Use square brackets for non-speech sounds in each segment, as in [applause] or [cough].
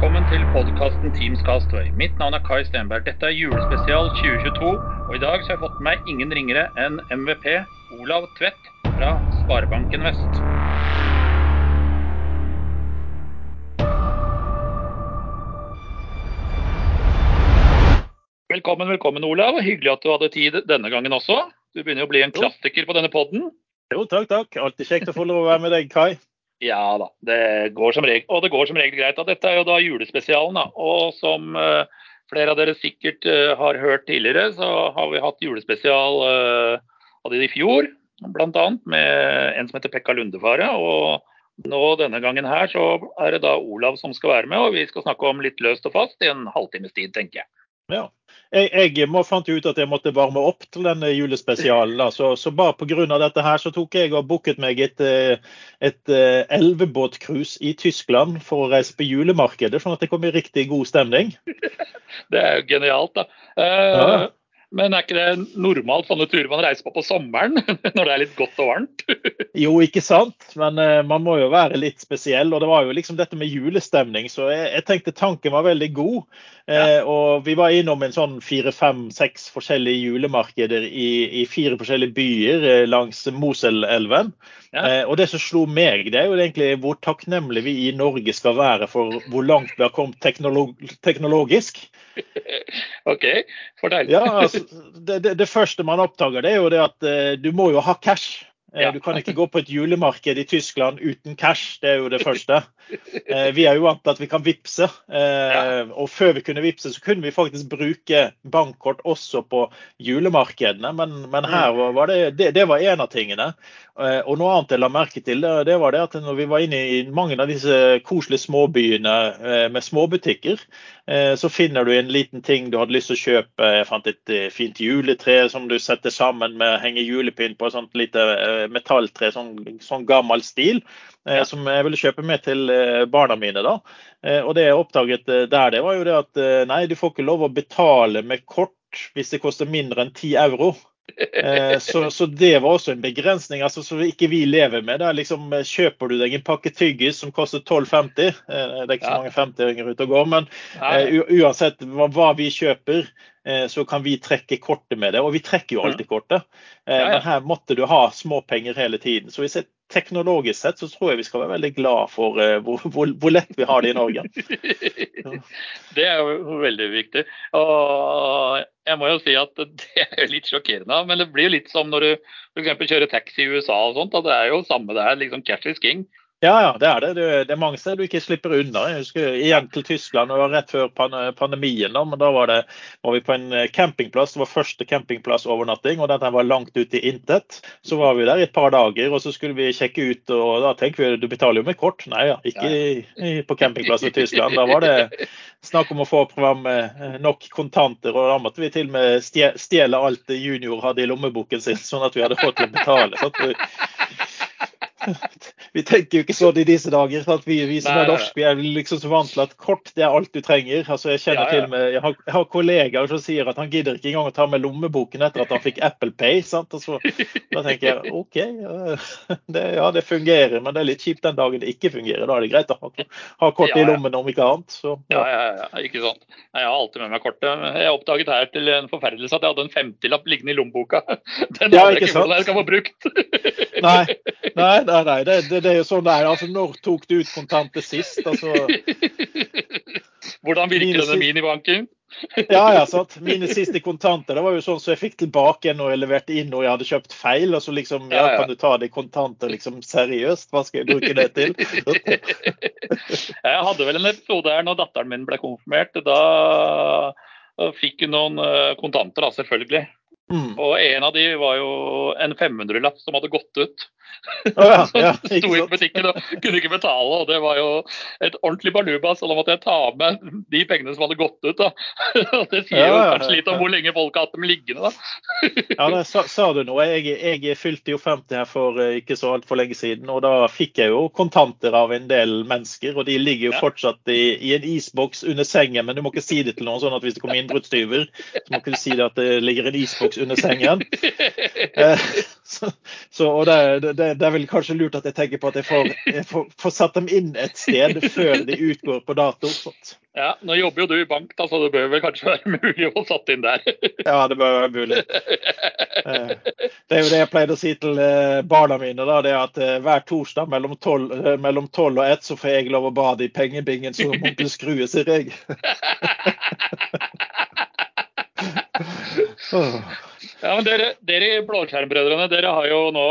Velkommen til podkasten Teams Castaway. Mitt navn er Kai Stenberg. Dette er julespesial 2022. Og i dag så har jeg fått med meg ingen ringere enn MVP Olav Tvedt fra Sparebanken Vest. Velkommen, velkommen, Olav. Hyggelig at du hadde tid denne gangen også. Du begynner å bli en klassiker på denne podden. Jo, takk, takk. Alltid kjekt å få lov å være med deg, Kai. Ja da, det går som regel, og det går som regel greit. Og dette er jo da julespesialen. da, Og som uh, flere av dere sikkert uh, har hørt tidligere, så har vi hatt julespesial uh, av det i fjor. Bl.a. med en som heter Pekka Lundefare. Og nå denne gangen her så er det da Olav som skal være med, og vi skal snakke om litt løst og fast i en halvtimes tid, tenker jeg. Ja. Jeg, jeg må fant ut at jeg måtte varme opp til denne julespesialen. Så, så bare pga. dette her så tok jeg og booket meg et, et elvebåtcruise i Tyskland for å reise på julemarkedet, sånn at jeg kom i riktig god stemning. [laughs] Det er jo genialt, da. Uh, ja. Men er ikke det normalt sånne turer man reiser på på sommeren, [laughs] når det er litt godt og varmt? [laughs] jo, ikke sant. Men uh, man må jo være litt spesiell. Og det var jo liksom dette med julestemning, så jeg, jeg tenkte tanken var veldig god. Uh. Og vi var innom en sånn fire, fem, seks forskjellige julemarkeder i, i fire forskjellige byer uh, langs Moselelven. Ja. og det som slo meg, det er jo egentlig hvor takknemlige vi i Norge skal være for hvor langt vi har kommet teknolog teknologisk. [laughs] OK, fortell. ja, altså, det, det, første man oppdager, det er jo det at uh, du må jo ha cash. Ja. Du kan ikke gå på et julemarked i Tyskland uten cash, det er jo det første. Uh, [laughs] vi er jo vant til at vi kan vippse. Og før vi kunne vippse, så kunne vi faktisk bruke bankkort også på julemarkedene. Men, men her mm. var det, det, det var en av tingene. Og noe annet jeg la merke til, det var det at når vi var inne i mange av disse koselige småbyene med småbutikker, Eh, så finner du en liten ting du hadde lyst til å kjøpe. Jeg fant et eh, fint juletre som du setter sammen med henger julepynt på et sånt lite eh, metalltre, sånn, sånn gammel stil. Ja. Som jeg ville kjøpe med til barna mine. da. Og det jeg oppdaget der, det var jo det at nei, du får ikke lov å betale med kort hvis det koster mindre enn 10 euro. Eh, så, [laughs] så, det var også en begrensning altså, som ikke vi lever med. Der liksom, eh, kjøper du deg en pakke tyggis som koster 12,50, eh, det er ikke så mange 50-åringer ute og går, men uansett hva, hva vi kjøper, så kan vi trekke kortet med det. Og vi trekker jo alltid kortet. Men her måtte du ha småpenger hele tiden. Så jeg teknologisk sett så tror jeg vi skal være veldig glad for uh, hvor, hvor, hvor, lett vi har det i Norge. [laughs] Ja. Det er jo veldig viktig. Og jeg må jo si at [laughs] det er litt sjokkerende. Men det blir jo litt som når du f.eks. kjører taxi i USA og sånt. at Det er jo samme det er. liksom Cash is king. Ja, ja, det er det. Det er mange steder du ikke slipper unna. Jeg husker igjen til Tyskland, det var rett før pandemien. da, men da var, det, var vi på en eh, campingplass. Det var første campingplassovernatting, og dette var langt ute i intet. Så var vi der i et par dager, og så skulle vi sjekke ut, og da tenker vi du betaler jo med kort. Nei ja, ikke i, på campingplass i Tyskland. Da var det snakk om å få fram eh, nok kontanter, og da måtte vi til og med stjele alt junior hadde i lommeboken sin, sånn at vi hadde fått til å betale. Så vi [laughs] tenker jo ikke sånn i disse dager. at Vi, vi som er norske vi er liksom så vant til at kort det er alt du trenger. altså Jeg kjenner ja, ja. til med, jeg har, jeg har, kollegaer som sier at han gidder ikke engang å ta med lommeboken etter at han fikk Apple Pay. sant? Så, [laughs] da tenker jeg OK, [laughs] det, ja det fungerer, men det er litt kjipt den dagen det ikke fungerer. Da er det greit å ha, ha kort i lommen om ikke annet. Så, ja. Ja, ja, ikke sant. Jeg har alltid med meg kortet. Jeg oppdaget her til en forferdelse at jeg hadde en 50-lapp liggende i lommeboka. [laughs] Den ja, jeg ikke hvordan jeg skal få brukt. nei, nei, nei, nei. Det, det, det, er jo sånn det er. Altså, når tok du ut kontanter sist? Altså, Hvordan virker denne minibanken? ja, ja, sant. Mine siste kontanter det var jo sånn så jeg fikk tilbake når jeg leverte inn og jeg hadde kjøpt feil. Og så liksom, ja, kan du ta det kontanter liksom seriøst? Hva skal jeg bruke det til? [laughs] jeg hadde vel en episode her når datteren min ble konfirmert. Da fikk hun noen eh, kontanter, da, selvfølgelig. Mm. Og en av de var jo en 500-lapp som hadde gått ut. Oh, ja, [laughs] ja, sto i butikken og kunne ikke betale. og Det var jo et ordentlig baluba, så da måtte jeg ta med de pengene som hadde gått ut. da. [laughs] Det sier jo kanskje litt om hvor lenge folk har hatt dem liggende. da. [laughs] Ja, det sa, sa, du noe. Jeg, jeg, fylte jo 50 her for eh, ikke så altfor lenge siden, og da fikk jeg jo kontanter av en del mennesker. og De ligger jo fortsatt i, i en isboks under sengen, men du må ikke si det til noen sånn at hvis det kommer innbruddstyver, så må ikke du si det at det ligger en isboks under sengen. [laughs] Eh, så, så, og det, det, det, er vel kanskje lurt at jeg tenker på at jeg får, jeg får, får satt dem inn et sted før de utgår på dato. Sånt. Ja, Nå jobber jo du i bank, da, så det bør vel kanskje være mulig å få satt inn der. [laughs] ja, det bør være mulig. Eh, det er jo det jeg pleide å si til eh, barna mine. da, det er at Hver torsdag mellom tolv og ett så får jeg lov å bade i pengebingen, så må onkel Skrue, sier jeg. [laughs] Ja, men dere, dere Blåskjermbrødrene dere har jo nå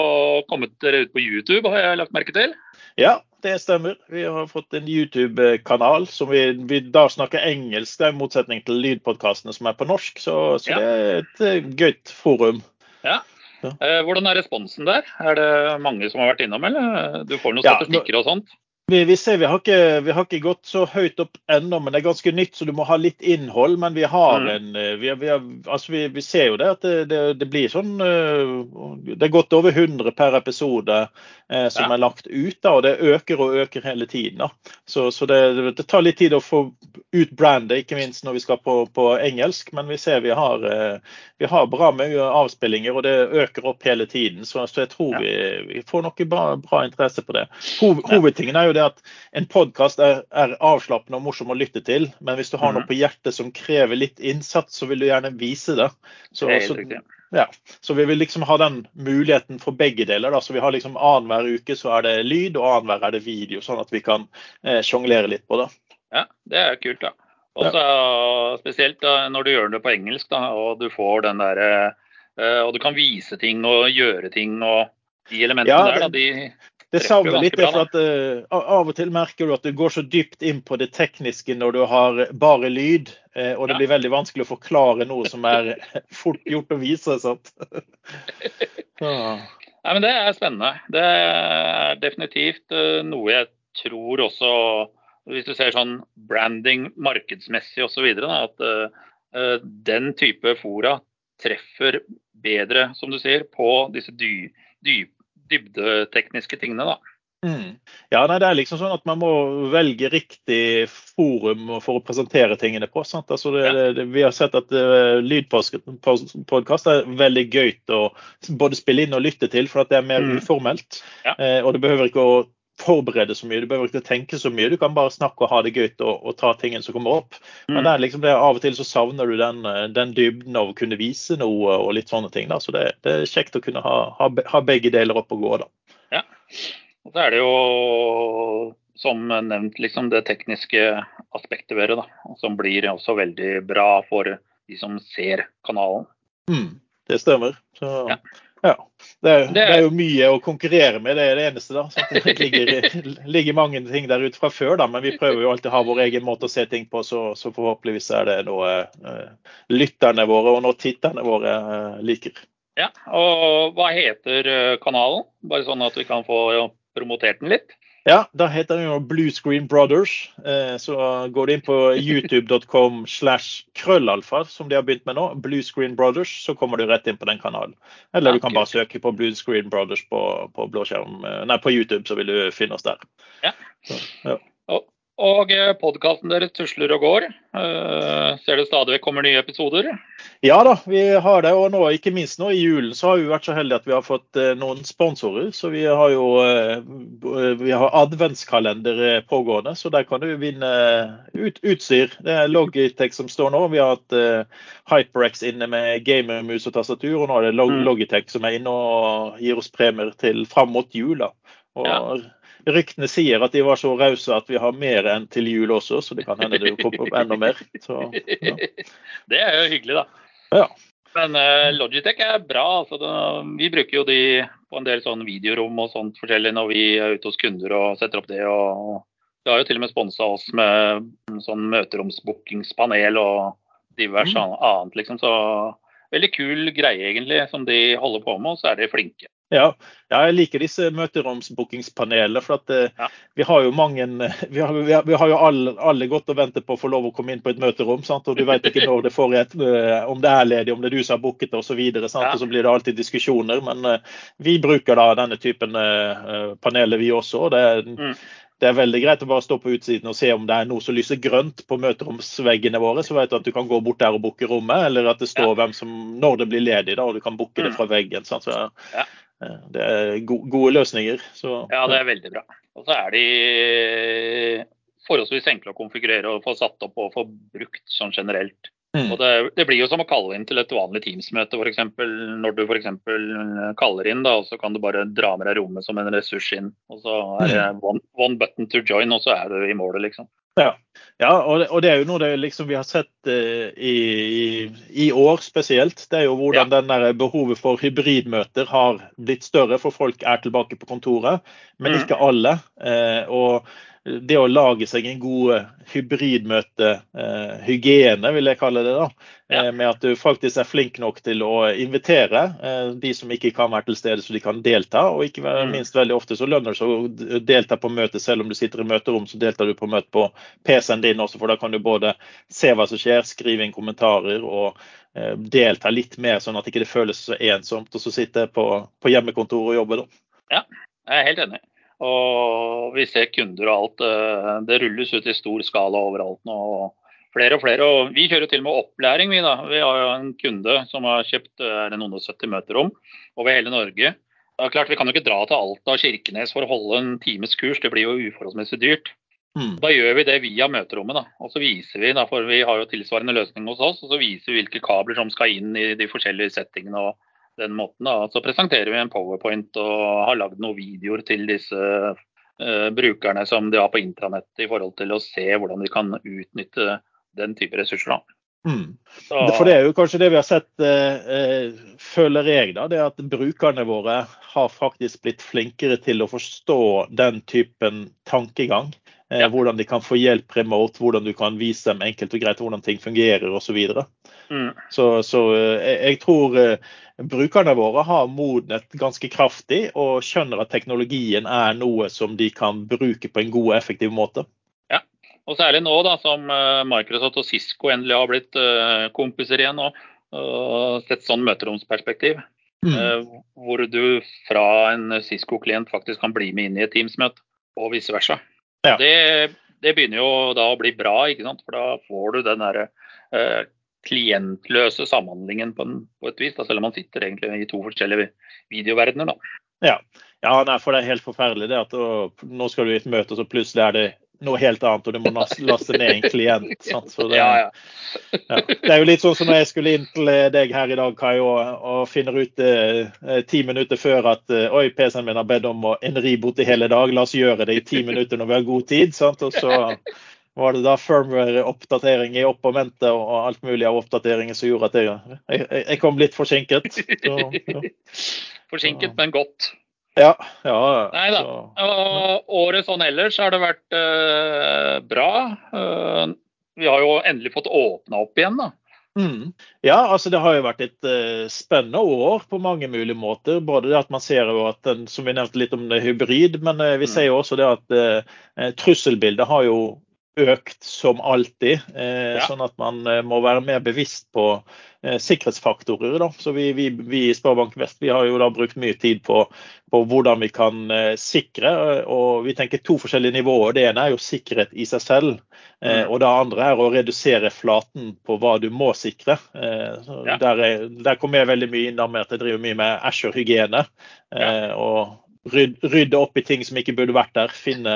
kommet dere ut på YouTube, har jeg lagt merke til? Ja, det stemmer. Vi har fått en YouTube-kanal som vi, vi, da snakker engelsk, i motsetning til lydpodkastene som er på norsk. Så, så ja. det er et uh, gøyt forum. Ja. ja. Eh, hvordan er responsen der? Er det mange som har vært innom, eller? Du får noen statistikker ja, og sånt? Vi, vi, ser vi har, ikke, vi har, ikke, gått så høyt opp ennå, men det er ganske nytt, så du må ha litt innhold. Men vi har mm. en eh, vi, har, altså vi, ser jo det at det, det, det, blir sånn eh, Det er godt over 100 per episode eh, som ja. er lagt ut, da, og det øker og øker hele tiden. da. Så, så det, det, tar litt tid å få ut brandet, ikke minst når vi skal på, på engelsk. Men vi ser vi har, eh, vi har bra mye avspillinger, og det øker opp hele tiden. Så, så jeg tror ja. vi, får noe bra, bra interesse på det. Hov, hovedtingen er jo det det at en podkast er, er, avslappende og morsom å lytte til, men hvis du har noe mhm. på hjertet som krever litt innsats, så vil du gjerne vise det. Så, det så, ja. så vi vil liksom ha den muligheten for begge deler. Da. Så vi har liksom Annenhver uke så er det lyd, og annenhver er det video, sånn at vi kan eh, sjonglere litt på det. Ja, det er kult, da. Og ja. Spesielt da, når du gjør det på engelsk, da, og du får den derre uh, Og du kan vise ting og gjøre ting og de elementene ja, der, da, de det savner litt. Bra, at uh, Av og til merker du at du går så dypt inn på det tekniske når du har bare lyd. Uh, og det ja. blir veldig vanskelig å forklare noe som er [laughs] fort gjort å vise. Sant? ja. [laughs] Nei, men Det er spennende. Det er definitivt uh, noe jeg tror også Hvis du ser sånn branding markedsmessig osv. At den type fora treffer bedre, som du sier, på disse dy, dype dybdetekniske tingene, da. Mm. Ja, nei, det er liksom sånn at Man må velge riktig forum for å presentere tingene på. Altså det, ja. det, vi har sett at uh, lydpodkast er veldig gøy å både spille inn og lytte til, for at det er mer mm. uformelt. Ja. Uh, og det behøver ikke å forberede så mye, du behøver ikke tenke så mye. Du kan bare snakke og ha det gøy og, og ta tingene som kommer opp. Mm. Men det er liksom det, av og til så savner du den, den dybden av å kunne vise noe og litt sånne ting. Da. Så det, det, er kjekt å kunne ha, ha, ha, begge deler opp og gå. da. Ja, og så er det jo som nevnt liksom det tekniske aspektet ved det, da, som blir også veldig bra for de som ser kanalen. Mm, det stemmer. Så, ja. Ja. Det er, det er, jo mye å konkurrere med, det er det eneste. da. Så det [laughs] ligger, ligger, mange ting der ute fra før, da, men vi prøver jo alltid å ha vår egen måte å se ting på. Så, så forhåpentligvis er det noe uh, lytterne våre og nå titterne våre uh, liker. Ja, og Hva heter eh, kanalen? Bare sånn at vi kan få promotert den litt. Ja, da heter den jo Blue Screen Brothers. Eh, så går du inn på youtube.com slash krøllalfa, som de har begynt med nå, Blue Screen Brothers, så kommer du rett inn på den kanalen. Eller du kan bare søke på Blue Screen Brothers på, på, blåskjerm, eh, nei, på YouTube, så vil du finne oss der. Så, ja. Og eh, podkasten deres tusler og går. Uh, ser det stadig vekk kommer nye episoder? Ja da, vi har det. Og nå, ikke minst nå i julen så har vi vært så heldige at vi har fått uh, noen sponsorer. Så vi har jo vi har adventskalender pågående, så der kan du vinne ut, utstyr. Det er Logitech som står nå. Vi har hatt HyperX inne med gamermus og tastatur, og nå er det Log mm. Logitech som er inne og gir oss premier til fram mot jula. Og ja ryktene sier at de var så rause at vi har mer enn til jul også, så det kan hende det kommer opp enda mer. Så, ja. [laughs] Det er jo hyggelig, da. Ja. Men uh, Logitech er bra. Altså, det, vi bruker jo de på en del sånn videorom og sånt forskjellig når vi er ute hos kunder og setter opp det. og De har jo til og med sponsa oss med sånn møteromsbookingspanel og diverse mm. annet, liksom. Så veldig kul greie, egentlig, som de holder på med, og så er de flinke. Ja, jeg liker disse møteromsbookingspanelene. For at, eh, ja. vi har jo mange [laughs] Vi har, vi har, vi har jo alle, alle, gått og ventet på å få lov å komme inn på et møterom. Sant? Og du vet ikke når det får et, eh, om det er ledig, om det er du som har booket det osv. Og, ja. og så blir det alltid diskusjoner. Men uh, vi bruker da denne typen uh, paneler, vi også. og det er mm det er veldig greit å bare stå på utsiden og se om det er noe som lyser grønt på møteromsveggene våre. Så vet du at du kan gå bort der og booke rommet, eller at det står ja. hvem som, når det blir ledig, da, og du kan booke det mm. fra veggen. Sant? Så, ja. Eh, det er gode løsninger. Så, ja, det er veldig bra. Og så er de forholdsvis enkle å konfigurere og få satt opp og få brukt sånn generelt. Mm. Og det, det, blir jo som å kalle inn til et vanlig Teams-møte, f.eks. Når du f.eks. kaller inn, da, og så kan du bare dra med deg rommet som en ressurs inn. Og så er det mm. one, one button to join, og så er du i målet, liksom. Ja, ja og, det, og, det, er jo noe det liksom vi har sett uh, i, i, år spesielt. Det er jo hvordan ja. den behovet for hybridmøter har blitt større, for folk er tilbake på kontoret, men mm. ikke alle. Uh, og det å lage seg en god eh, hybridmøtehygiene, eh, vil jeg kalle det. da, ja. eh, Med at du faktisk er flink nok til å invitere de som ikke kan være til stede, så de kan delta. Og ikke mm. minst veldig ofte så lønner det seg å delta på møtet. selv om du sitter i møterom, så deltar du på møte på PC-en din også, for da kan du både se hva som skjer, skrive inn kommentarer og delta litt mer, sånn at det ikke føles så ensomt å sitte på, på hjemmekontor og jobbe. da. Ja, jeg er helt enig. Og vi ser kunder og alt. Eh, det rulles ut i stor skala overalt nå. Flere og flere. Og vi kjører til og med opplæring, vi da. Vi har jo en kunde som har kjøpt eh, noen og 70 møterom over hele Norge. Det er klart, Vi kan jo ikke dra til Alta og Kirkenes for å holde en times kurs, det blir jo uforholdsmessig dyrt. Mm. Da gjør vi det via møterommet. da, og så viser Vi da, for vi har jo tilsvarende løsning hos oss, og så viser vi hvilke kabler som skal inn i de forskjellige settingene. og den måten. Da. Så presenterer vi en powerpoint og har lagd noen videoer til disse uh, brukerne som de har på intranett i forhold til å se hvordan de kan utnytte den type ressurser. da. Mm. For Det er jo kanskje det vi har sett, eh, eh, føler jeg, da, det at brukerne våre har faktisk blitt flinkere til å forstå den typen tankegang. Eh, ja. Hvordan de kan få hjelp remote, hvordan du kan vise dem enkelt og greit hvordan ting fungerer osv. Så, videre. mm. så Så eh, jeg tror eh, brukerne våre har modnet ganske kraftig og skjønner at teknologien er noe som de kan bruke på en god og effektiv måte. Ja, og særlig nå da, som eh, Microsoft og Cisco endelig har blitt kompiser igjen og sett sånn møteromsperspektiv. Mm. Hvor du fra en Cisco-klient faktisk kan bli med inn i et Teams-møte, og vice versa. Ja. Det, det, begynner jo da å bli bra, ikke sant? for da får du den derre klientløse samhandlingen på, en, på et vis, da, selv om man sitter egentlig i to forskjellige videoverdener. da. Ja, ja nei, for det er helt forferdelig det at å, nå skal du i et møte, og så plutselig er det noe helt annet, og du må laste ned en klient. [laughs] Det, ja, ja. Ja. det, er jo litt sånn som når jeg skulle inn til deg her i dag, Kai, og, og finner ut eh, ti minutter før at eh, oi, PC-en min har bedt om en reboot i hele dag, la oss gjøre det i ti minutter når vi har god tid. Sant? Og så var det da firmware-oppdatering i opp og alt mulig av oppdateringer som gjorde at jeg, jeg, jeg kom litt forsinket. Så. Forsinket, men godt. Ja. ja Nei da. Og året sånn ellers har det vært uh, bra. Uh, vi har jo endelig fått åpna opp igjen, da. Mm. Ja, altså det har jo vært et uh, spennende år på mange mulige måter. Både det at man ser jo at den, som vi nevnte litt om det hybrid, men uh, vi mm. ser jo også det at uh, trusselbildet har jo økt som alltid. Eh, ja. Sånn at man eh, må være mer bevisst på eh, sikkerhetsfaktorer. Da. Så vi, vi, vi, i Sparebank Vest vi har jo da brukt mye tid på, på hvordan vi kan eh, sikre. og Vi tenker to forskjellige nivåer. Det ene er jo sikkerhet i seg selv. Eh, mm. og det andre er å redusere flaten på hva du må sikre. Eh, ja. der, er, der, kommer jeg veldig mye inn med at jeg driver mye med Asher-hygiene. Ja. og rydde opp i ting som ikke burde vært der. Finne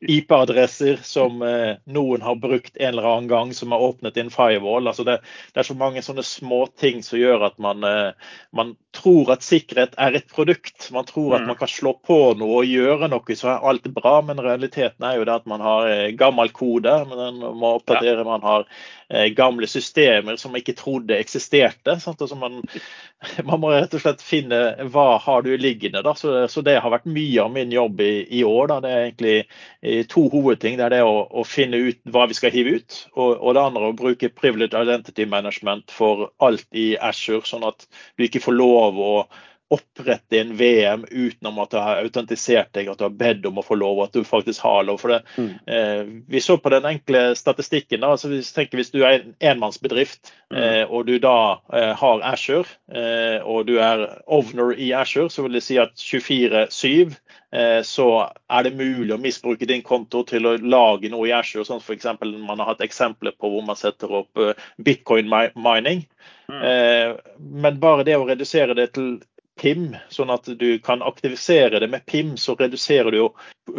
IP-adresser som eh, noen har brukt en eller annen gang, som har åpnet inn firewall. Altså det, det, er så mange sånne små ting som gjør at man, eh, man, tror at sikkerhet er et produkt. Man tror at mm. man kan slå på noe og gjøre noe, så er alt bra. Men realiteten er jo det at man har eh, gammel kode, men den må oppdatere. Man har Eh, gamle systemer som man ikke trodde eksisterte. Man, [laughs] man, må rett og slett finne hva har du liggende. Da. Så, så det har vært mye av min jobb i, i år. Da. Det er egentlig eh, to hovedting. Det er det å, å, finne ut hva vi skal hive ut, og, og det andre å bruke privilege identity management for alt i Ashore, sånn at du ikke får lov å opprette en VM uten at du har autentisert deg, at du har bedt om å få lov, at du faktisk har lov. For det, mm. eh, vi så på den enkle statistikken. da, altså Hvis, tenker, hvis du er en enmannsbedrift mm. eh, og du da eh, har Asher, eh, og du er ovner i Asher, så vil det si at 24-7 eh, så er det mulig å misbruke din konto til å lage noe i Asher. Sånn f.eks. man har hatt eksempler på hvor man setter opp bitcoin mining. Mm. Eh, men bare det å redusere det til PIM, sånn at du kan aktivisere det med PIM, så reduserer du jo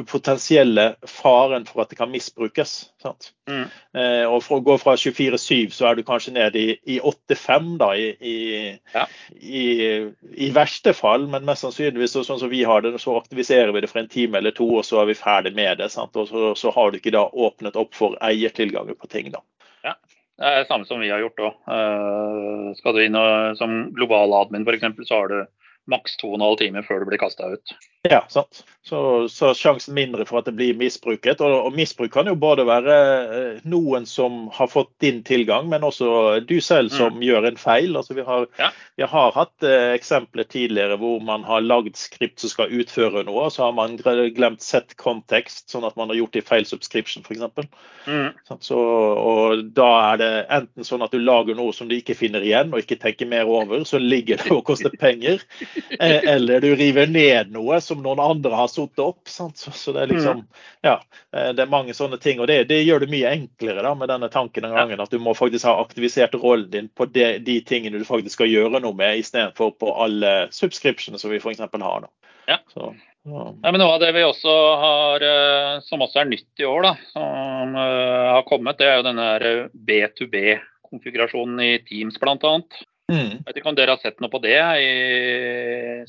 potensielle faren for at det kan misbrukes. Mm. Eh, og For å gå fra 24-7, så er du kanskje ned i, i 8-5 da, i, i, ja. i, i, verste fall. Men mest sannsynligvis sånn som vi har det, så aktiviserer vi det for en time eller to, og så er vi ferdig med det. Sant? Og så, så, har du ikke da åpnet opp for eiertilganger på ting. da. Ja. Det er det samme som vi har gjort òg. Uh, skal du inn og, som global admin f.eks., så har du maks to og en halv time før du blir kasta ut. Ja, sant. Så, så, sjansen mindre for at det blir misbruket. Og, og, misbruk kan jo både være eh, noen som har fått din tilgang, men også du selv som mm. gjør en feil. Altså, vi, har, ja. vi har hatt eh, eksempler tidligere hvor man har lagd skript som skal utføre noe, og så har man glemt sett kontekst, sånn at man har gjort det i feil subscription f.eks. Mm. Så, og da er det enten sånn at du lager noe som du ikke finner igjen og ikke tenker mer over, så ligger det og koster penger, eller du river ned noe som noen andre har satt opp. Så, så, det er liksom mm. Ja, eh, det er mange sånne ting. Og det, det gjør det mye enklere da, med denne tanken en gangen. At du må faktisk ha aktivisert rollen din på de, de tingene du faktisk skal gjøre noe med, istedenfor på alle subscriptionene som vi f.eks. har. nå. Ja. Så, ja. men Noe av det vi også har, eh, som også er nytt i år, da, som har kommet, det er jo denne B2B-konfigurasjonen i Teams bl.a. Mm. Vet ikke om dere har sett noe på det i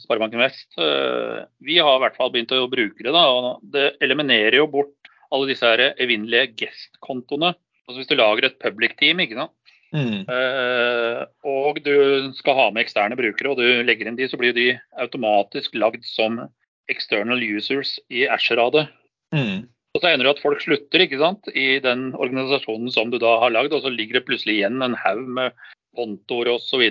Sparebanken Vest. Eh, vi har i hvert fall begynt å bruke det. da, og Det eliminerer jo bort alle disse her evinnelige guest-kontoene. Altså Hvis du lager et public team, ikke sant? Mm. Uh, og du skal ha med eksterne brukere, og du legger inn de, så blir de automatisk lagd som external users i Asher-radet. Mm. Og så ender det at folk slutter ikke sant, i den organisasjonen som du da har lagd, og så ligger det plutselig igjen en haug med kontoer osv.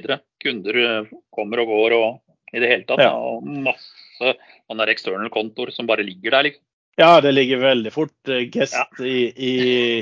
Kunder eh, kommer og går og i det hele tatt. Ja. Og masse sånne external kontoer som bare ligger der. liksom. Ja, det ligger veldig fort uh, gest ja. i, i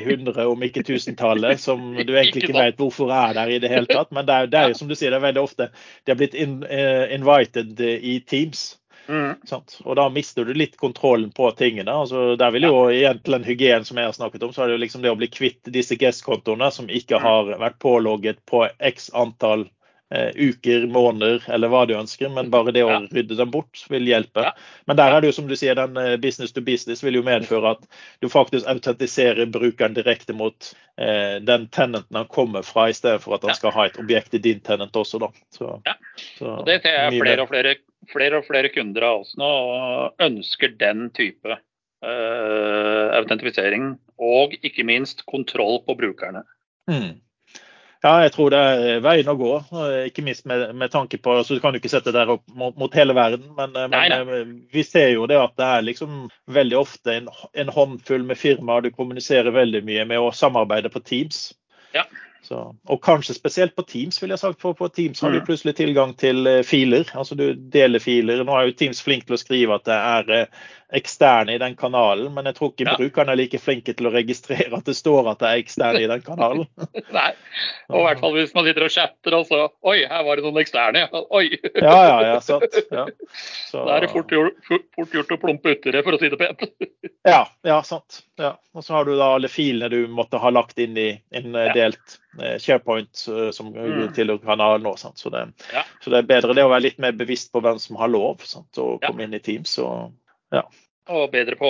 hundre, om ikke tusentallet, som [laughs] du egentlig ikke vet hvorfor er der i det hele tatt. Men det er, det er jo som du sier, det er veldig ofte de har blitt in, uh, invited i Teams. Mm. Og da mister du litt kontrollen på tingene. Altså, der vil jo ja. egentlig den hygien som jeg har snakket om, så er det jo liksom det å bli kvitt disse guest-kontoene som ikke mm. har vært pålogget på x antall eh, uker, måneder eller hva du ønsker. Men bare det å rydde dem bort vil hjelpe. Men der er det jo som du sier, den eh, business to business vil jo medføre at du faktisk autentiserer brukeren direkte mot eh, den tenenten han kommer fra, i stedet for at han skal ha et objekt i din tenent også. da. Så, ja. Så, og det ser jeg flere og flere flere og flere kunder av oss nå ønsker den type uh, autentifisering. Og ikke minst kontroll på brukerne. Mm. Ja, jeg tror det er veien å gå. Ikke minst med, med tanke på så Du kan jo ikke sette det der opp mot, mot hele verden, men, eh, nei, nei. men, eh, vi ser jo det at det er liksom veldig ofte en, en håndfull med firmaer du kommuniserer veldig mye med å samarbeide på Teams. Ja. Så, og kanskje spesielt på Teams, vil jeg sagt. For på Teams har du mm. plutselig tilgang til eh, filer. Altså du deler filer. Nå er jo Teams flink til å skrive at det er eh, eksterne i den kanalen, men jeg tror ikke ja. brukerne er like flinke til å registrere at det står at det er eksterne i den kanalen. [laughs] Nei, og i hvert fall hvis man sitter og chatter og så Oi, her var det noen eksterne. [laughs] Oi! ja, ja, ja, sant. Ja. Så... Da er det fort gjort, fort gjort å plumpe uti det, for å si det pent. ja, ja, sant. Ja. Og så har du da alle filene du måtte ha lagt inn i en eh, delt SharePoint eh, som mm. tilhører kanalen òg. Så, det, så det er bedre det å være litt mer bevisst på hvem som har lov sant? å komme inn i Teams. Og ja. Og bedre på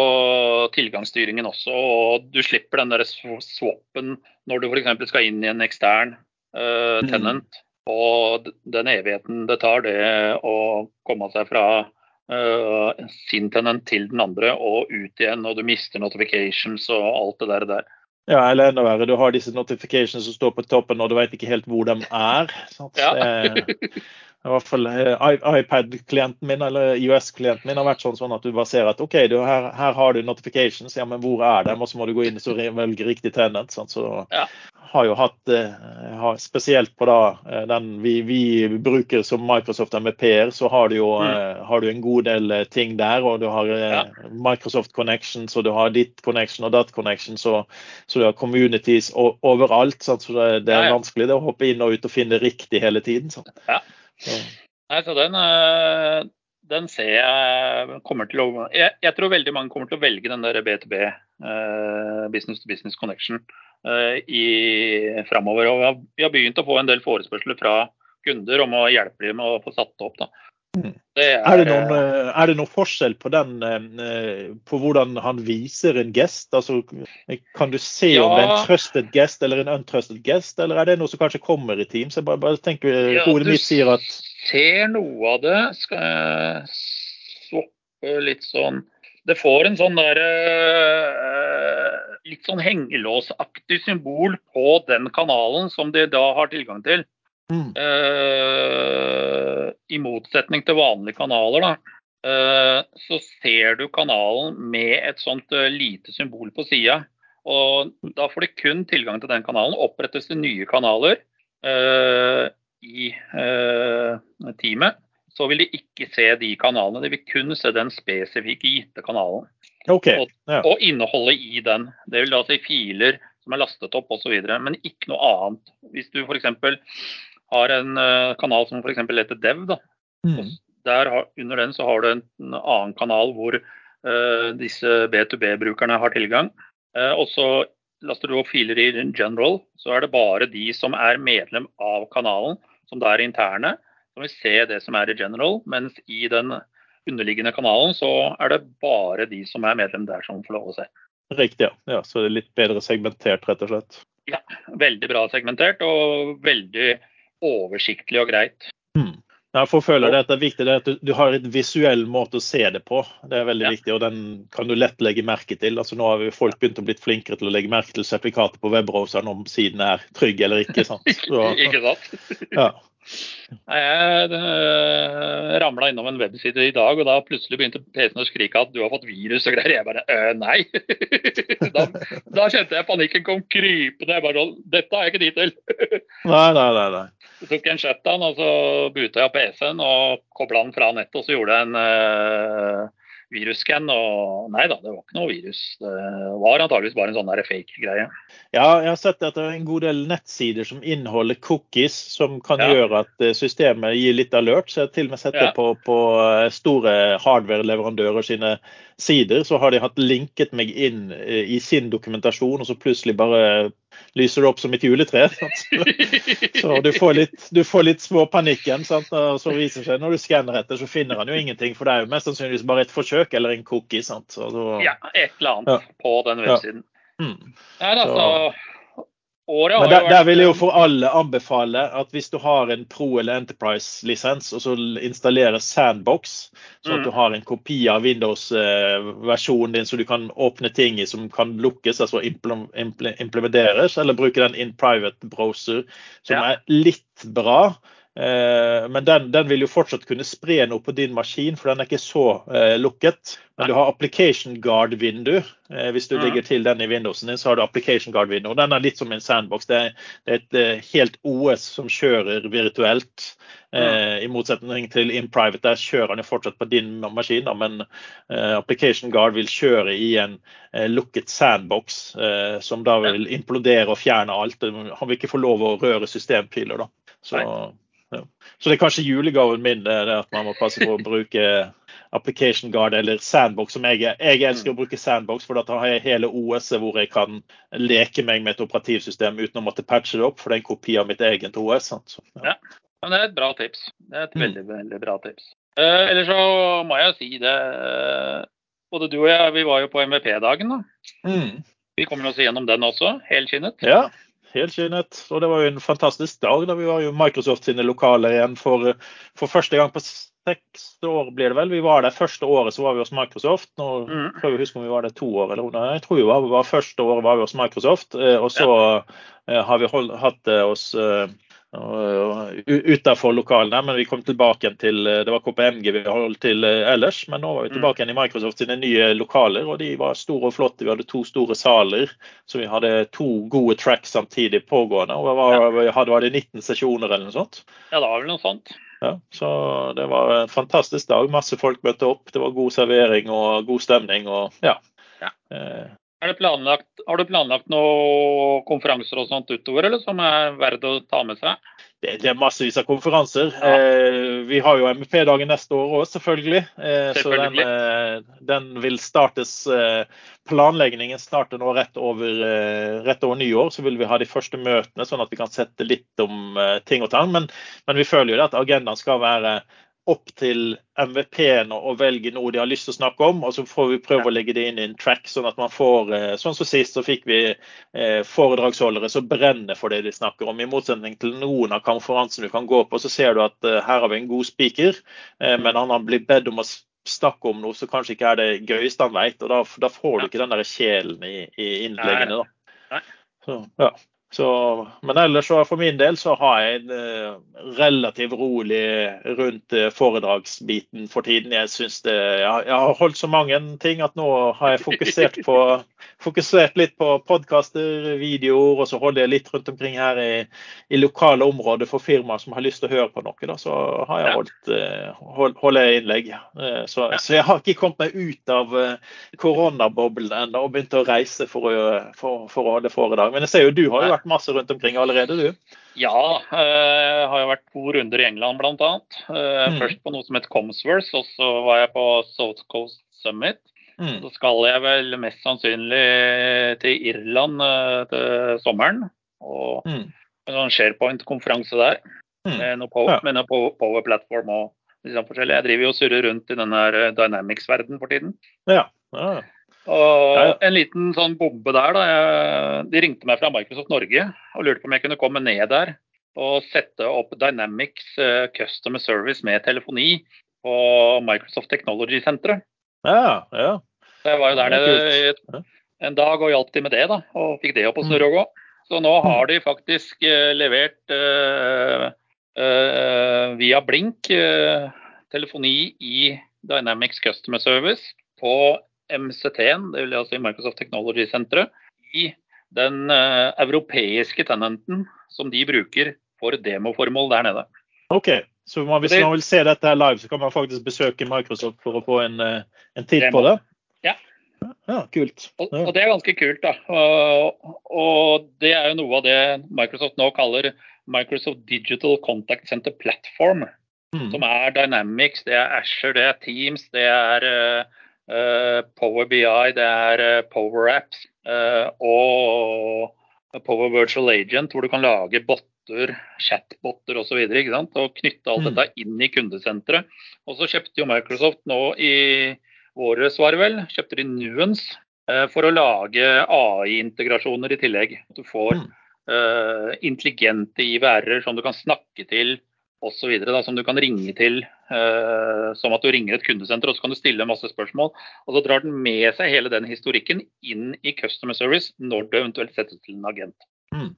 tilgangsstyringen også. Og du slipper den der swappen når du f.eks. skal inn i en ekstern uh, tenant. Mm. Og den evigheten det tar det å komme seg fra uh, sin tenant til den andre og ut igjen, og du mister notifications og alt det der. der. Ja, eller enda verre, du har disse notifications som står på toppen og du vet ikke helt hvor de er. Ja. [laughs] I hvert fall iPad-klienten min eller IOS-klienten min har vært sånn, sånn, at du bare ser at OK, du, her, her, har du notifications, ja, men hvor er dem? Og så må du gå inn og velge riktig tenant. Sånn, så ja. har jo hatt har, Spesielt på da den vi, vi bruker som Microsoft MPR, så har du jo mm. har du en god del ting der. Og du har ja. Microsoft Connections, og du har ditt connection og dat connection, så, så du har communities overalt. Sånn, så det, det er vanskelig det å hoppe inn og ut og finne riktig hele tiden. Sånn. Ja. Nei, så den, eh, den, ser jeg kommer til å jeg, jeg, tror veldig mange kommer til å velge den der B2B, eh, business to business connection, eh, i framover. Og vi har, begynt å få en del forespørsler fra kunder om å hjelpe dem med å få satt det opp. da. Mm. Det er, er, det noen, eh, er, det noen, forskjell på, den, eh, på hvordan han viser en gest? Altså, kan du se ja. om det er en trusted guest eller en untrusted guest, eller er det noe som kanskje kommer i Teams? Jeg bare, bare tenker, ja, Hodet mitt sier at Du ser noe av det. Skal jeg swappe litt sånn Det får en sånn der eh, litt sånn hengelåsaktig symbol på den kanalen som de da har tilgang til. Mm. Uh, I motsetning til vanlige kanaler, da, uh, så ser du kanalen med et sånt uh, lite symbol på sida. Og da får du kun tilgang til den kanalen. Opprettes det nye kanaler i teamet, så vil de ikke se de kanalene. De vil kun se den spesifikke gitte kanalen. Okay. Og, ja. og, innholdet i den. Det vil da si filer som er lastet opp osv. Men ikke noe annet. Hvis du f.eks har en uh, kanal som f.eks. heter Dev. Da. Mm. Der under den så har du en, en annen kanal hvor uh, disse B2B-brukerne har tilgang. Uh, og så laster du opp filer i general, så er det bare de som er medlem av kanalen, som da er interne, som vil se det som er i general. Mens i den underliggende kanalen så er det bare de som er medlem der, som får lov å se. Riktig, ja. ja. Så det er litt bedre segmentert, rett og slett. Ja, veldig bra segmentert og veldig oversiktlig og greit. Mm. Jeg får føle det at det er viktig at du, har en visuell måte å se det på. Det er veldig ja. viktig, og den kan du lett legge merke til. Altså, nå har folk begynt å bli flinkere til å legge merke til sertifikatet på webbrowseren om siden er trygg eller ikke. Sant? [laughs] Så, ikke sant? Ja. Jeg uh, ramla innom en webside i dag, og da plutselig begynte PC-en å skrike at du har fått virus og greier. Jeg bare øh, nei. [laughs] da, da, kjente jeg panikken kom krypende. Jeg bare sånn Dette har jeg ikke tid til. nei, nei, nei, nei. Så tok jeg en shutdown, og så buta jeg PC-en og kobla den fra nettet, og så gjorde jeg en uh, virusscan, og nei da, det var ikke noe virus. Det var antageligvis bare en sånn fake-greie. Ja, jeg har sett at det er en god del nettsider som inneholder cookies, som kan ja. gjøre at eh, systemet gir litt alert. Så jeg har til og med sett det ja. på, på, eh, store hardware-leverandører sine sider. Så har de hatt linket meg inn eh, i sin dokumentasjon, og så plutselig bare lyser det opp som et juletre. [laughs] Så du får litt, du får litt småpanikken. Sant? Og så viser det seg når du skanner etter, så finner han jo ingenting. For det er jo mest sannsynligvis bare et forsøk eller en cookie. Sant? Så, ja, et eller annet ja. på den websiden. Ja. Mm. Nei, altså, Men der, der, vil jeg jo for alle anbefale at hvis du har en Pro- eller Enterprise-lisens, og så installerer Sandbox, sånn at mm. du har en kopi av Windows-versjonen din så du kan åpne ting i som kan lukkes, altså implementeres, eller bruke den in private browser, som er litt bra. Eh, men den, den, vil jo fortsatt kunne spre noe på din maskin, for den er ikke så eh, lukket. Men du har application guard-vindu. Eh, hvis du mm. legger til den i Windowsen din, så har du application guard-vindu. Den er litt som en sandbox. Det er, det er et eh, helt OS som kjører virtuelt. Mm. Eh, I motsetning til in private, der kjører den jo fortsatt på din maskin. Da, men eh, application guard vil kjøre i en lukket sandbox, som da vil implodere og fjerne alt. Han vil ikke få lov å røre systempiler, da. Så ja. Så det er kanskje julegaven min det er at man må passe på å bruke application guard eller sandbox. som Jeg, jeg elsker å bruke sandbox, for da har jeg hele OS-et hvor jeg kan leke meg med et operativsystem uten å måtte patche det opp, for det er en kopi av mitt eget OS. Så, ja. ja. Men det er et bra tips. Det er et mm. veldig, veldig bra tips. Eh, ellers så må jeg si det uh, Både du og jeg vi var jo på MVP-dagen. da. Mm. Vi kommer oss gjennom den også, helskinnet. Ja, helskinnet. Og det var jo en fantastisk dag. da Vi var jo Microsoft sine lokaler igjen for, for første gang på seks år, blir det vel. Vi var der første året så var vi hos Microsoft. Nå mm. prøver jeg å huske om vi var der to år eller noe. Jeg tror vi var, var første året var vi hos Microsoft. Eh, og så ja. Eh, har vi holdt, hatt det hos utenfor lokalene. Men vi kom tilbake til Det var KPMG vi holdt til ellers, men nå var vi tilbake igjen i Microsoft sine nye lokaler. Og de var store og flotte. Vi hadde to store saler, så vi hadde to gode tracks samtidig pågående. Og var, hadde, var det 19 sesjoner eller noe sånt? Ja, det var vel noe sånt. Ja, så det var en fantastisk dag. Masse folk møtte opp. Det var god servering og god stemning. og ja. ja. Eh, planlagt, har du planlagt noen konferanser og sånt utover, eller som er verdt å ta med seg? Det, det er massevis av konferanser. Ja. Eh, vi har jo MP-dagen neste år òg, selvfølgelig. Eh, selvfølgelig. Så den, eh, den, vil startes eh, Planleggingen starter nå rett over, eh, rett over, nyår. Så vil vi ha de første møtene, sånn at vi kan sette litt om eh, ting og tang. Men, men, vi føler jo at agendaen skal være opp til MVP-en å velge noe de har lyst til å snakke om, og så får vi prøve å legge det inn i en track, sånn at man får eh, Sånn som sist, så fikk vi eh, foredragsholdere som brenner for det de snakker om. I motsetning til noen av konferansene du kan gå på, så ser du at uh, her har vi en god speaker, men han har blitt bedt om å snakke om noe som kanskje ikke er det gøyeste han vet, og da, da får du ikke den der kjelen i, i innleggene. da. Så, ja. Så, men ellers så for min del så har jeg en uh, relativt rolig rundt uh, foredragsbiten for tiden. Jeg synes det, jeg, jeg, har holdt så mange ting at nå har jeg fokusert, på, [laughs] fokusert litt på podkaster, videoer, og så holder jeg litt rundt omkring her i, i lokale områder for firmaer som har lyst til å høre på noe. Da, så har jeg holdt, uh, hold, holder innlegg. Så, så, jeg har ikke kommet meg ut av koronaboblen ennå og begynt å reise for å, for, for å holde foredrag. Men jeg ser jo du har jo vært masse rundt omkring allerede, du? Ja, jeg eh, har jo vært to runder i England bl.a. Eh, mm. Først på noe som het Comsworth, og så var jeg på South Coast Summit. Mm. Så skal jeg vel mest sannsynlig til Irland eh, til sommeren. Og mm. en sånn SharePoint-konferanse der. Mm. Med noe Power, ja. noe power Platform og liksom forskjellig. Jeg driver jo og surrer rundt i den Dynamics-verdenen for tiden. Ja, ja. Og en liten sånn bombe der, da. de ringte meg fra Microsoft Norge og lurte på om jeg kunne komme ned der og sette opp Dynamics uh, Customer Service med telefoni på Microsoft Technology-senteret. Ja, ja. Så jeg var jo der nede en dag og hjalp til med det, da. Og fikk det opp å snurre og gå. Så nå har mm. de faktisk uh, levert uh, via Blink telefoni i Dynamics Customer Service på MCT-en, det vil si Microsoft Technology Senteret, i den uh, europeiske tenenten som de bruker for demoformål der nede. Ok, så man, hvis det, man vil se dette her live, så kan man faktisk besøke Microsoft for å få en, uh, en titt på det? Ja. ja kult. Og, og, det er ganske kult, da. Og, og, det er jo noe av det Microsoft nå kaller Microsoft Digital Contact Center Platform. Mm. Som er Dynamics, det er Asher, det er Teams, det er uh, Eh, Power BI, det er eh, Power Apps eh, og Power Virtual Agent, hvor du kan lage botter, chatbotter osv. Og, og knytte alt mm. dette inn i kundesenteret. Og så kjøpte jo Microsoft nå i våres, var det vel, kjøpte de Nuance for å lage AI-integrasjoner i tillegg. At du får uh, intelligente IVR-er som du kan snakke til osv. Som du kan ringe til uh, som at du ringer et kundesenter, og så kan du stille masse spørsmål. Og så drar den med seg hele den historikken inn i customer service når du eventuelt settes til en agent. Mm.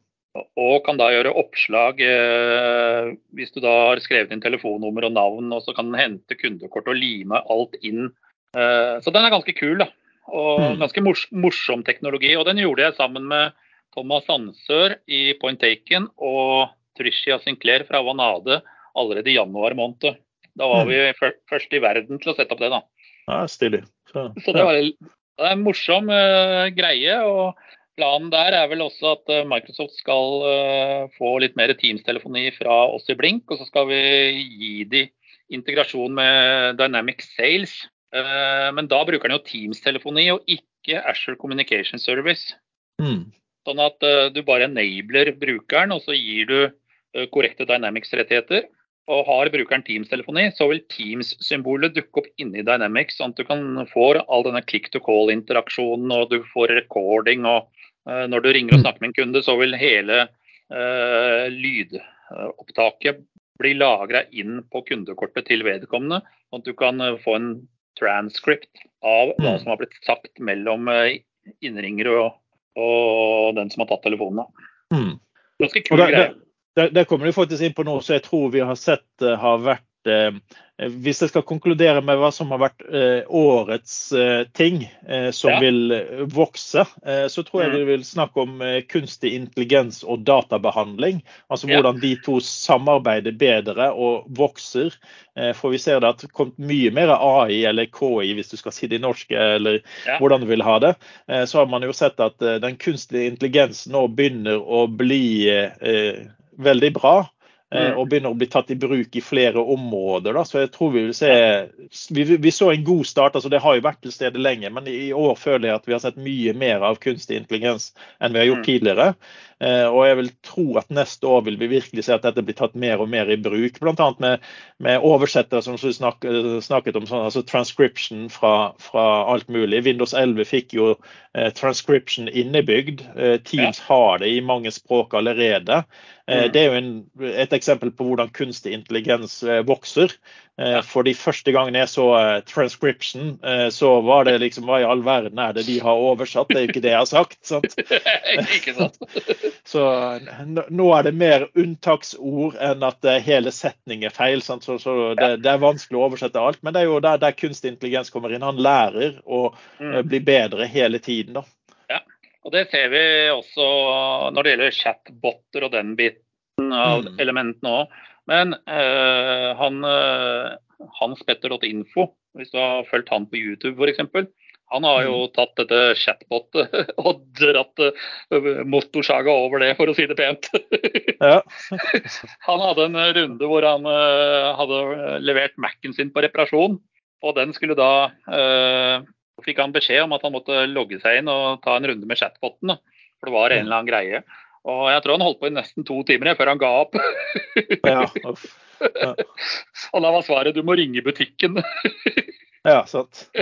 Og kan da gjøre oppslag uh, hvis du da har skrevet inn telefonnummer og navn, og så kan den hente kundekort og lime alt inn. Uh, så den er ganske kul, da. Og mm. ganske mors morsom teknologi. Og den gjorde jeg sammen med Thomas Sandsør i Point Taken og Tricia Sinclair fra Vanade allerede i januar måned. Da var mm. vi først i verden til å sette opp det, da. Ja, stilig. Så, Så det, var, det er en morsom uh, greie. og Planen der er vel også at uh, Microsoft skal uh, få litt mer Teams-telefoni fra oss i Blink. Og så skal vi gi de integrasjon med Dynamic Sales. men da bruker den jo Teams-telefoni og ikke Asher Communication Service. Mm. Sånn at du bare enabler brukeren, og så gir du Eh, korrekte Dynamics-rettigheter. Og har brukeren Teams-telefoni, så vil Teams-symbolet dukke opp inni Dynamics, sånn at du kan få all denne click to call-interaksjonen, og du får recording. og uh, Når du ringer og snakker med en kunde, så vil hele uh, lydopptaket bli lagra inn på kundekortet til vedkommende, sånn at du kan få en transcript av hva mm. som har blitt sagt mellom innringer og, og den som har tatt telefonen. Mm. Ganske kul greie. Det, kommer du faktisk inn på nå, så jeg tror vi har sett har vært hvis jeg skal konkludere med hva som har vært eh, årets eh, ting eh, som ja. vil vokse, så tror jeg mm. vi vil snakke om kunstig intelligens og databehandling. Altså hvordan de to samarbeider bedre og vokser. For vi ser det at det kommet mye mer AI, eller KI hvis du skal si det i norsk, eller ja. hvordan du vil ha det. Så har man jo sett at den kunstige intelligensen nå begynner å bli veldig bra. Eh, mm. og begynner å bli tatt i bruk i flere områder. Da. Så jeg tror vi vil se vi, vi, så en god start. altså Det har jo vært til stede lenge, men i år føler jeg at vi har sett mye mer av kunstig intelligens enn vi har gjort mm. tidligere. Eh, og jeg vil tro at neste år vil vi virkelig se at dette blir tatt mer og mer i bruk. Bl.a. Med, med oversettere som du snak, snakket om, sånn, altså transcription fra, fra, alt mulig. Windows 11 fikk jo eh, transcription innebygd. Eh, Teams ja. har det i mange språk allerede. Eh, mm. Det er jo en, et eksempel på hvordan kunstig intelligens vokser. Eh, for de første gangene jeg så uh, transcription, uh, så var det liksom Hva i all verden er det de har oversatt? Det er jo ikke det jeg har sagt. sant? [laughs] ikke sant? [laughs] så nå er det mer unntaksord enn at hele setning er feil. Sant? Så, så det, det, er vanskelig å oversette alt. Men det er jo der, der kunstig intelligens kommer inn. Han lærer å mm. bli bedre hele tiden. da. Ja, og det ser vi også når det gjelder chatboter og den biten av mm. elementene òg. Men eh, han, uh, Hans Petter.info, hvis du har fulgt han på YouTube f.eks., han har jo mm. tatt dette chatbotet [laughs] og dratt uh, motorsaga over det, for å si det pent. [laughs] ja. han hadde en runde hvor han uh, hadde levert Mac-en sin på reparasjon. Og den skulle da eh, fikk han beskjed om at han måtte logge seg inn og ta en runde med chatboten. For det var en eller annen greie. Og jeg tror han holdt på i nesten to timer før han ga opp. ja, [laughs] ja. Og da var svaret du må ringe butikken. ja, sant. [laughs]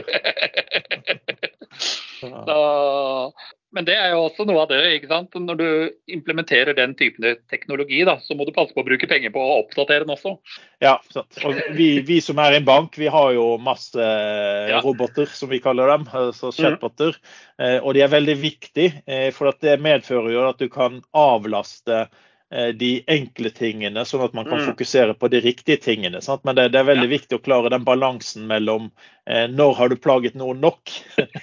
Da, men det er jo også noe av det. ikke sant? Når du implementerer den typen teknologi, da, så må du passe på å bruke penger på å oppdatere den også. Ja. Og vi, vi som er en bank, vi har jo masse ja. roboter, som vi kaller dem. altså mhm. chatboter. Mm. Og de er veldig viktige, eh, for det medfører jo at du kan avlaste Eh, de enkle tingene, sånn at man kan mm. fokusere på de riktige tingene. Sant? Men det, det, er veldig ja. viktig å klare den balansen mellom eh, når har du plaget noen nok?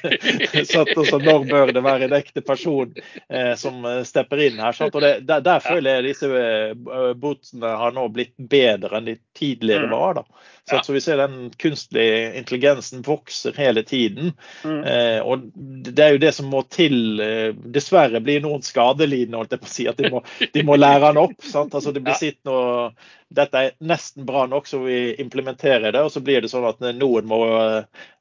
[laughs] sant? også, når bør det være en ekte person eh, som eh, stepper inn her. Sant? Og det, der, der, føler jeg disse uh, botsene har nå blitt bedre enn de tidligere mm. var. da. Så, så, vi ser den kunstige intelligensen vokser hele tiden. Mm. Eh, og det er jo det som må til. Eh, dessverre blir noen skadelidende, holdt jeg på å si. At de må, de må lære han opp. sant? Altså Det blir [laughs] sittende og dette er nesten bra nok, så vi implementerer det. Og så blir det sånn at noen må,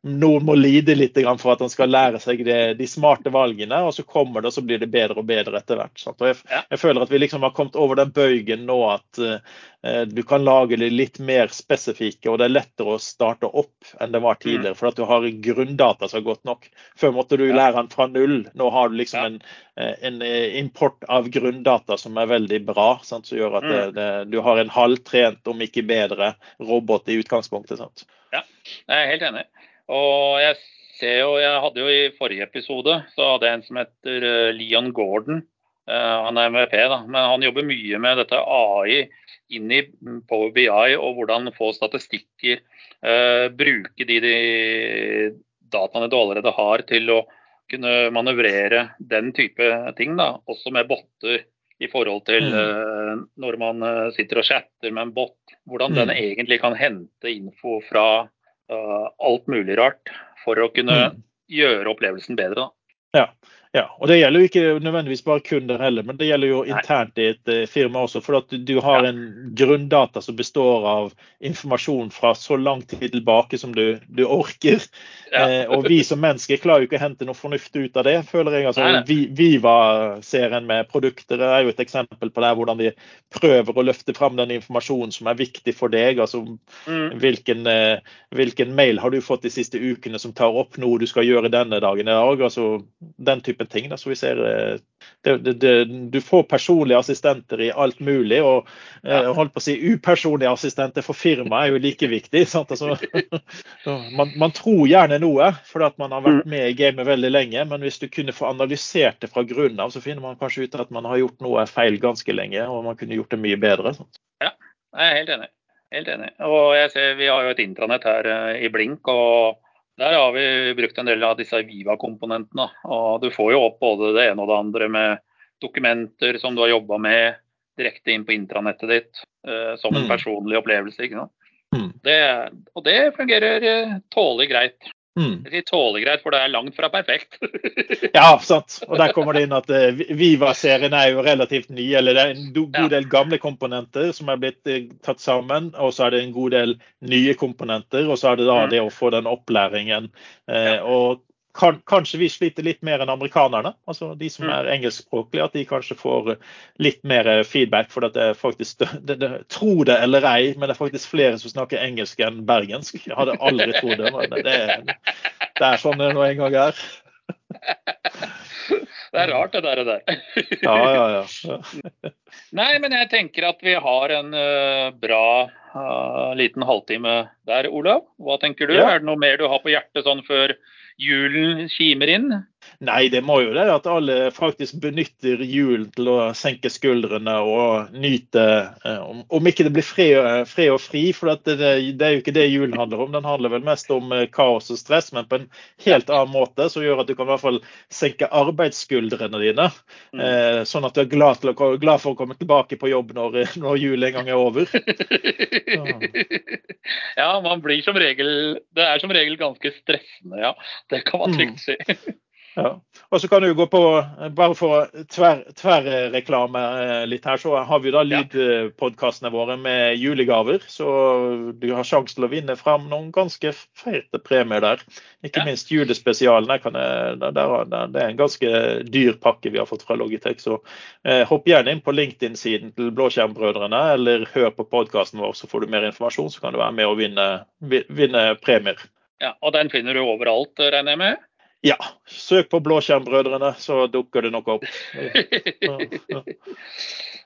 noen må lide litt for at han skal lære seg det, de smarte valgene. Og så kommer det, og så blir det bedre og bedre etter hvert. Jeg, jeg, føler at vi liksom har kommet over den bøygen nå at uh, du kan lage det litt mer spesifikke, og det er lettere å starte opp enn det var mm. tidligere. For at du har grunndata som er godt nok. Før måtte du lære den fra null. Nå har du liksom en, eh, en eh, import av grunndata som er veldig bra, sant? som gjør at det, mm. det, du har en halvtrent, om ikke bedre, robot i utgangspunktet. sant? Ja, jeg er helt enig. Og jeg ser jo, jeg hadde jo i forrige episode så hadde jeg en som heter eh, Leon Gordon. Uh, han er MVP, da, men han jobber mye med dette AI inn i Power BI og hvordan få statistikker. Uh, bruke de, de dataene du allerede har til å kunne manøvrere den type ting. da, Også med botter i forhold til uh, når man sitter og chatter med en bot. Hvordan mm. den egentlig kan hente info fra alt mulig rart for å kunne mm. gjøre opplevelsen bedre. Da. Ja. Ja, og Det gjelder jo ikke nødvendigvis bare kunder heller, men det gjelder jo internt i et uh, firma også. For at du har en grunndata som består av informasjon fra så lang tid tilbake som du, du orker. Ja. Eh, og vi som mennesker klarer jo ikke å hente noe fornuft ut av det, føler jeg. Altså, vi, Viva-serien med produkter er jo et eksempel på det, hvordan de prøver å løfte fram den informasjonen som er viktig for deg. altså mm. hvilken, uh, hvilken, mail har du fått de siste ukene som tar opp noe du skal gjøre denne dagen i dag? altså den type ting. Da. Så vi ser det, det, det, du får personlige assistenter i alt mulig. Og ja. holdt på å si upersonlige assistenter for firmaet er jo like viktig. [laughs] Altså, [laughs] man, man, tror gjerne noe fordi at man har vært mm. med i gamet veldig lenge, men hvis du kunne få analysert det fra grunnen av, så finner man kanskje ut at man har gjort noe feil ganske lenge, og man kunne gjort det mye bedre. Ja, jeg er helt enig. Helt enig. Og jeg ser Vi har jo et intranett her i Blink. og der har vi brukt en del av disse Viva-komponentene. og Du får jo opp både det ene og det andre med dokumenter som du har jobba med direkte inn på intranettet ditt uh, som en mm. personlig opplevelse. ikke sant? Mm. Det, og det fungerer uh, tålelig greit. Mm. De tåler greit, for det er langt fra perfekt. [laughs] ja, sant. Og der kommer det inn at uh, Viva-serien er jo relativt ny. eller Det er en god del gamle komponenter som er blitt uh, tatt sammen. Og så er det en god del nye komponenter. Og så er det da mm. det å få den opplæringen. Uh, ja. og kan, kanskje vi sliter litt mer enn amerikanerne, altså de som mm. er engelskspråklige. At de kanskje får litt mer feedback. For at det er faktisk, det, det, Tro det eller ei, men det er faktisk flere som snakker engelsk enn bergensk. Jeg hadde aldri [laughs] trodd det. men det, det er sånn det nå en gang er. Det er rart, det der. der. Ja, ja, ja. [laughs] Nei, men jeg tenker at vi har en uh, bra uh, liten halvtime der, Olav. Hva tenker du? Ja. Er det noe mer du har på hjertet sånn før julen kimer inn? Nei, det må jo det at alle faktisk benytter julen til å senke skuldrene og nyte eh, Om ikke det blir fred, og fri, for det, det, er jo ikke det julen handler om. Den handler vel mest om eh, kaos og stress, men på en helt annen måte, som gjør at du kan i hvert fall senke arbeidsskuldrene dine. Mm. Eh, sånn at du er glad, å, glad, for å komme tilbake på jobb når, når julen en gang er over. [laughs] ja, man blir som regel Det er som regel ganske stressende, ja. Det kan man trygt mm. [laughs] Ja. Og så kan du gå på, bare for tverrreklame tver eh, litt her, så har vi da lydpodkastene våre med julegaver. Så du har sjanse til å vinne fram noen ganske feite premier der. Ikke ja. minst julespesialen. det er en ganske dyr pakke vi har fått fra Logitech. Så eh, hopp gjerne inn på LinkedIn-siden til Blåskjermbrødrene, eller hør på podkasten vår, så får du mer informasjon. Så kan du være med og vinne, vinne premier. Ja, Og den finner du overalt, regner jeg med? Ja. Søk på Blåskjermbrødrene, så dukker det nok opp. [laughs]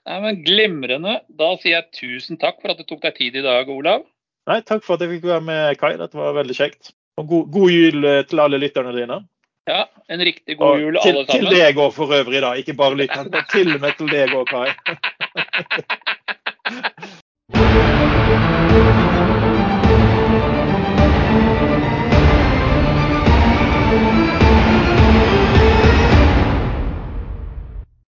Nei, men Glimrende. Da sier jeg tusen takk for at du tok deg tid i dag, Olav. Nei, Takk for at jeg fikk være med, Kai. Dette var veldig kjekt. Og god, god jul eh, til alle lytterne dine. Ja, en riktig god jul, til, alle sammen. Til deg òg for øvrig, da. Ikke bare lytterne, men til og med til deg òg, Kai. [laughs]